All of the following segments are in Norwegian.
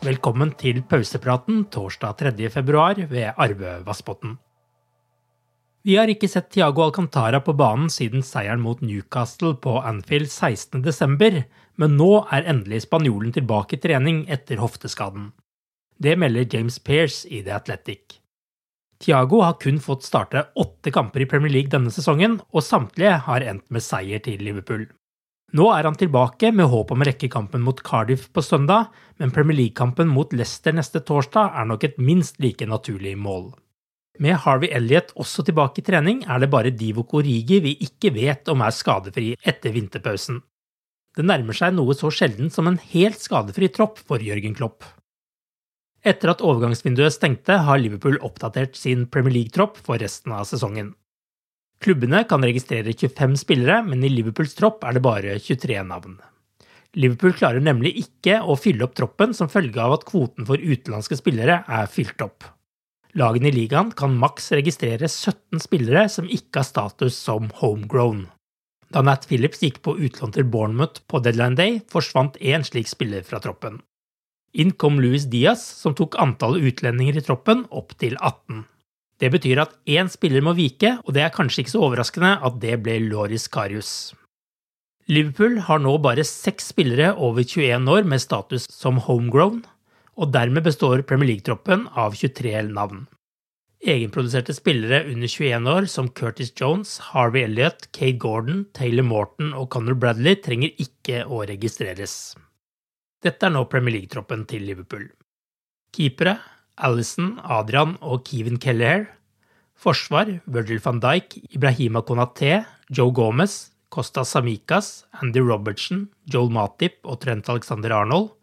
Velkommen til pausepraten torsdag 3. februar ved Arve Vassbotn. Vi har ikke sett Tiago Alcantara på banen siden seieren mot Newcastle på Anfield 16.12., men nå er endelig spanjolen tilbake i trening etter hofteskaden. Det melder James Pearce i The Athletic. Tiago har kun fått starte åtte kamper i Premier League denne sesongen, og samtlige har endt med seier til Liverpool. Nå er han tilbake med håp om å rekke kampen mot Cardiff på søndag, men Premier League-kampen mot Leicester neste torsdag er nok et minst like naturlig mål. Med Harvey Elliot også tilbake i trening er det bare Divo Origi vi ikke vet om er skadefri etter vinterpausen. Det nærmer seg noe så sjelden som en helt skadefri tropp for Jørgen Klopp. Etter at overgangsvinduet stengte, har Liverpool oppdatert sin Premier League-tropp for resten av sesongen. Klubbene kan registrere 25 spillere, men i Liverpools tropp er det bare 23 navn. Liverpool klarer nemlig ikke å fylle opp troppen som følge av at kvoten for utenlandske spillere er fylt opp. Lagene i ligaen kan maks registrere 17 spillere som ikke har status som homegrown. Da Nat Phillips gikk på utlån til Bournemouth på deadline day, forsvant én slik spiller fra troppen. Inn kom Louis Diaz, som tok antallet utlendinger i troppen opp til 18. Det betyr at én spiller må vike, og det er kanskje ikke så overraskende at det ble Loris Karius. Liverpool har nå bare seks spillere over 21 år med status som homegrown, og dermed består Premier League-troppen av 23 navn. Egenproduserte spillere under 21 år som Curtis Jones, Harvey Elliot, Kate Gordon, Taylor Morton og Conor Bradley trenger ikke å registreres. Dette er nå Premier League-troppen til Liverpool. Keepere Alison, Adrian og Kevin Kelleher. Forsvar Virgil van Dijk, Ibrahima Konaté, Joe Gomez, Costa Samikas, Andy Robertson, Joel Matip og Trent Alexander Arnold.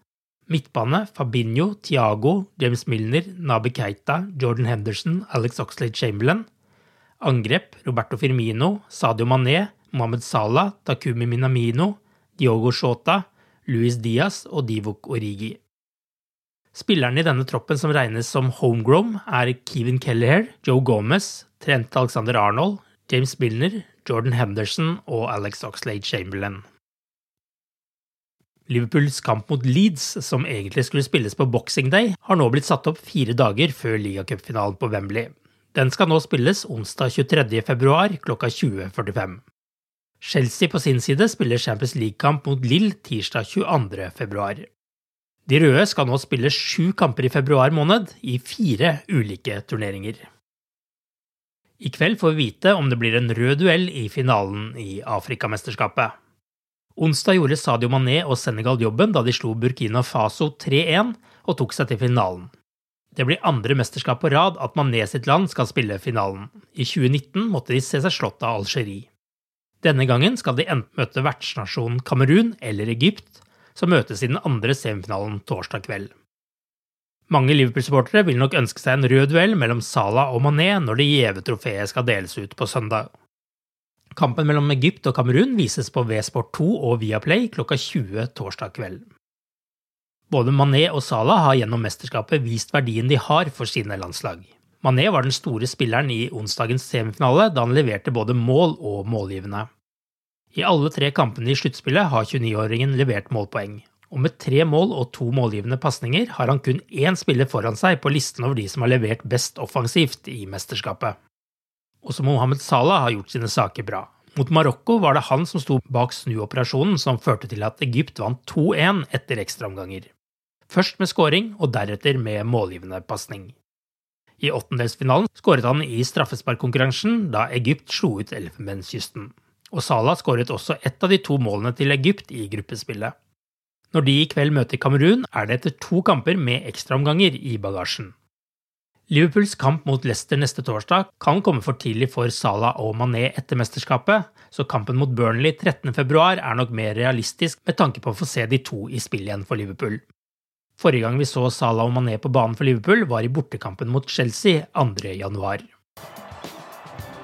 Midtbane Fabinho, Tiago, James Milner, Nabi Keita, Jordan Henderson, Alex Oxlade Chamberlain. Angrep Roberto Firmino, Sadio Mané, Mohammed Salah, Takumi Minamino, Diogo Shota, Luis Diaz og Divok Origi. Spillerne i denne troppen som regnes som homegrown, er Kevin Kelleher, Joe Gomez, Trent Alexander Arnold, James Milner, Jordan Henderson og Alex Oxlade Chamberlain. Liverpools kamp mot Leeds, som egentlig skulle spilles på Boxing Day, har nå blitt satt opp fire dager før ligacupfinalen på Wembley. Den skal nå spilles onsdag 23. februar klokka 20.45. Chelsea på sin side spiller Champions League-kamp mot Lill tirsdag 22. De røde skal nå spille sju kamper i februar måned i fire ulike turneringer. I kveld får vi vite om det blir en rød duell i finalen i Afrikamesterskapet. Onsdag gjorde Sadio Mané og Senegal jobben da de slo Burkina Faso 3-1 og tok seg til finalen. Det blir andre mesterskap på rad at Mané sitt land skal spille finalen. I 2019 måtte de se seg slått av Algerie. Denne gangen skal de enten møte vertsnasjonen Kamerun eller Egypt, som møtes i den andre semifinalen torsdag kveld. Mange Liverpool-supportere vil nok ønske seg en rød duell mellom Salah og Mané når det gjeve trofeet skal deles ut på søndag. Kampen mellom Egypt og Kamerun vises på V-Sport 2 og Viaplay klokka 20 torsdag kveld. Både Mané og Salah har gjennom mesterskapet vist verdien de har for sine landslag. Mané var den store spilleren i onsdagens semifinale da han leverte både mål og målgivende. I alle tre kampene i sluttspillet har 29-åringen levert målpoeng, og med tre mål og to målgivende pasninger har han kun én spiller foran seg på listen over de som har levert best offensivt i mesterskapet. Også Mohammed Salah har gjort sine saker bra. Mot Marokko var det han som sto bak snuoperasjonen som førte til at Egypt vant 2-1 etter ekstraomganger. Først med scoring, og deretter med målgivende pasning. I åttendelsfinalen skåret han i straffesparkkonkurransen da Egypt slo ut Elfenbenskysten. Og Salah skåret også ett av de to målene til Egypt i gruppespillet. Når de i kveld møter Kamerun, er det etter to kamper med ekstraomganger i bagasjen. Liverpools kamp mot Leicester neste torsdag kan komme for tidlig for Salah og Mané etter mesterskapet, så kampen mot Burnley 13.2 er nok mer realistisk med tanke på å få se de to i spill igjen for Liverpool. Forrige gang vi så Salah og Mané på banen for Liverpool, var i bortekampen mot Chelsea 2.1.